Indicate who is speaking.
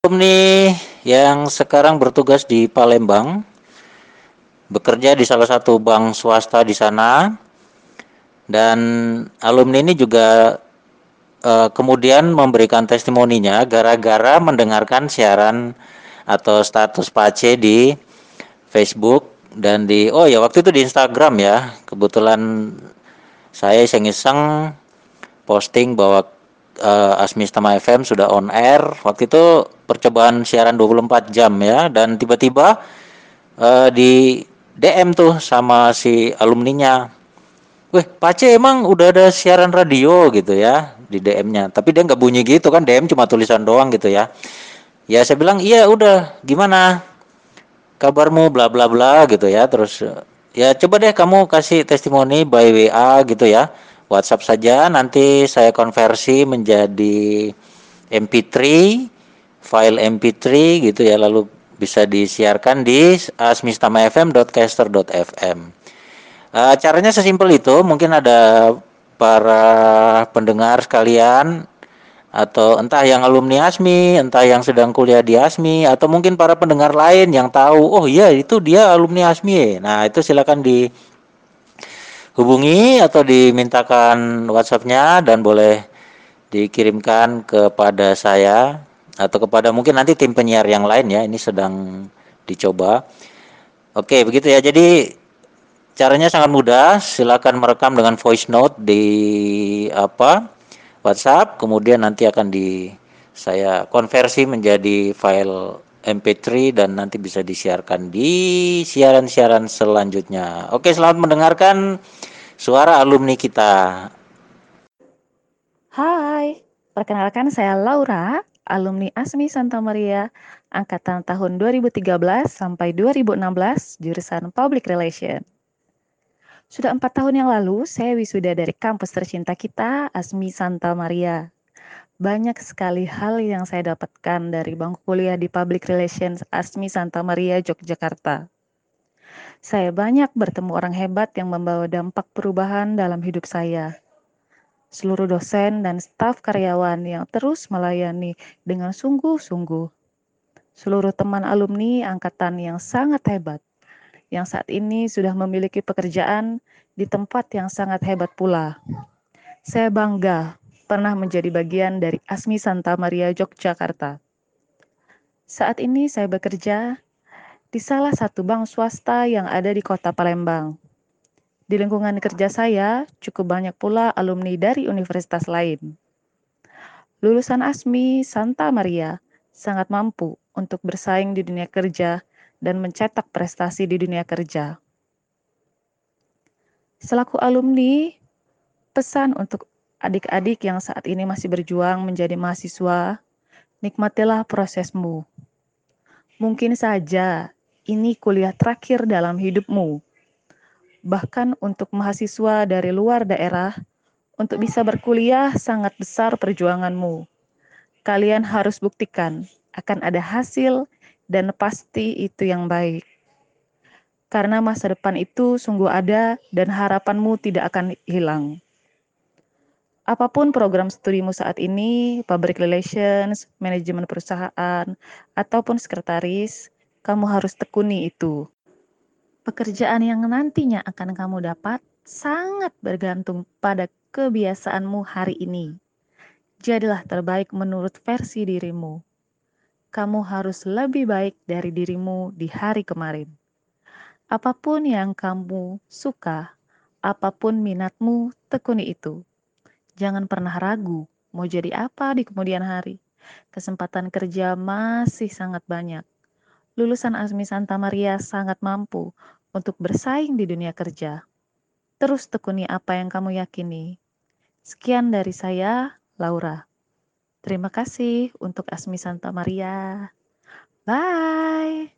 Speaker 1: alumni yang sekarang bertugas di Palembang, bekerja di salah satu bank swasta di sana, dan alumni ini juga uh, kemudian memberikan testimoninya gara-gara mendengarkan siaran atau status Pace di Facebook dan di oh ya waktu itu di Instagram ya. Kebetulan saya iseng-iseng posting bahwa uh, Asmi Stama FM sudah on air. Waktu itu percobaan siaran 24 jam ya dan tiba-tiba uh, di DM tuh sama si alumninya Wih, Pace emang udah ada siaran radio gitu ya di DM-nya. Tapi dia nggak bunyi gitu kan, DM cuma tulisan doang gitu ya. Ya saya bilang iya udah, gimana kabarmu bla bla bla gitu ya. Terus ya coba deh kamu kasih testimoni by WA gitu ya. WhatsApp saja nanti saya konversi menjadi MP3 file MP3 gitu ya lalu bisa disiarkan di asmistamafm.caster.fm. Uh, caranya sesimpel itu, mungkin ada para pendengar sekalian atau entah yang alumni ASMI, entah yang sedang kuliah di ASMI atau mungkin para pendengar lain yang tahu, oh iya itu dia alumni ASMI. Nah, itu silakan dihubungi atau dimintakan WhatsApp-nya dan boleh dikirimkan kepada saya atau kepada mungkin nanti tim penyiar yang lain ya. Ini sedang dicoba. Oke, begitu ya. Jadi Caranya sangat mudah, silakan merekam dengan voice note di apa WhatsApp, kemudian nanti akan di saya konversi menjadi file MP3 dan nanti bisa disiarkan di siaran-siaran selanjutnya. Oke, selamat mendengarkan suara alumni kita.
Speaker 2: Hai, perkenalkan saya Laura, alumni ASMI Santa Maria angkatan tahun 2013 sampai 2016 jurusan Public Relation. Sudah empat tahun yang lalu, saya wisuda dari kampus tercinta kita, Asmi Santa Maria. Banyak sekali hal yang saya dapatkan dari bangku kuliah di Public Relations Asmi Santa Maria, Yogyakarta. Saya banyak bertemu orang hebat yang membawa dampak perubahan dalam hidup saya. Seluruh dosen dan staf karyawan yang terus melayani dengan sungguh-sungguh. Seluruh teman alumni angkatan yang sangat hebat yang saat ini sudah memiliki pekerjaan di tempat yang sangat hebat pula. Saya bangga pernah menjadi bagian dari ASMI Santa Maria Yogyakarta. Saat ini saya bekerja di salah satu bank swasta yang ada di kota Palembang. Di lingkungan kerja saya cukup banyak pula alumni dari universitas lain. Lulusan ASMI Santa Maria sangat mampu untuk bersaing di dunia kerja dan mencetak prestasi di dunia kerja. Selaku alumni, pesan untuk adik-adik yang saat ini masih berjuang menjadi mahasiswa, nikmatilah prosesmu. Mungkin saja ini kuliah terakhir dalam hidupmu. Bahkan untuk mahasiswa dari luar daerah, untuk bisa berkuliah sangat besar perjuanganmu. Kalian harus buktikan akan ada hasil dan pasti itu yang baik. Karena masa depan itu sungguh ada dan harapanmu tidak akan hilang. Apa pun program studimu saat ini, public relations, manajemen perusahaan, ataupun sekretaris, kamu harus tekuni itu. Pekerjaan yang nantinya akan kamu dapat sangat bergantung pada kebiasaanmu hari ini. Jadilah terbaik menurut versi dirimu kamu harus lebih baik dari dirimu di hari kemarin. Apa pun yang kamu suka, apa pun minatmu, tekuni itu. Jangan pernah ragu mau jadi apa di kemudian hari. Kesempatan kerja masih sangat banyak. Lulusan Asmi Santa Maria sangat mampu untuk bersaing di dunia kerja. Terus tekuni apa yang kamu yakini. Sekian dari saya, Laura. Terima kasih untuk Asmi Santa Maria. Bye.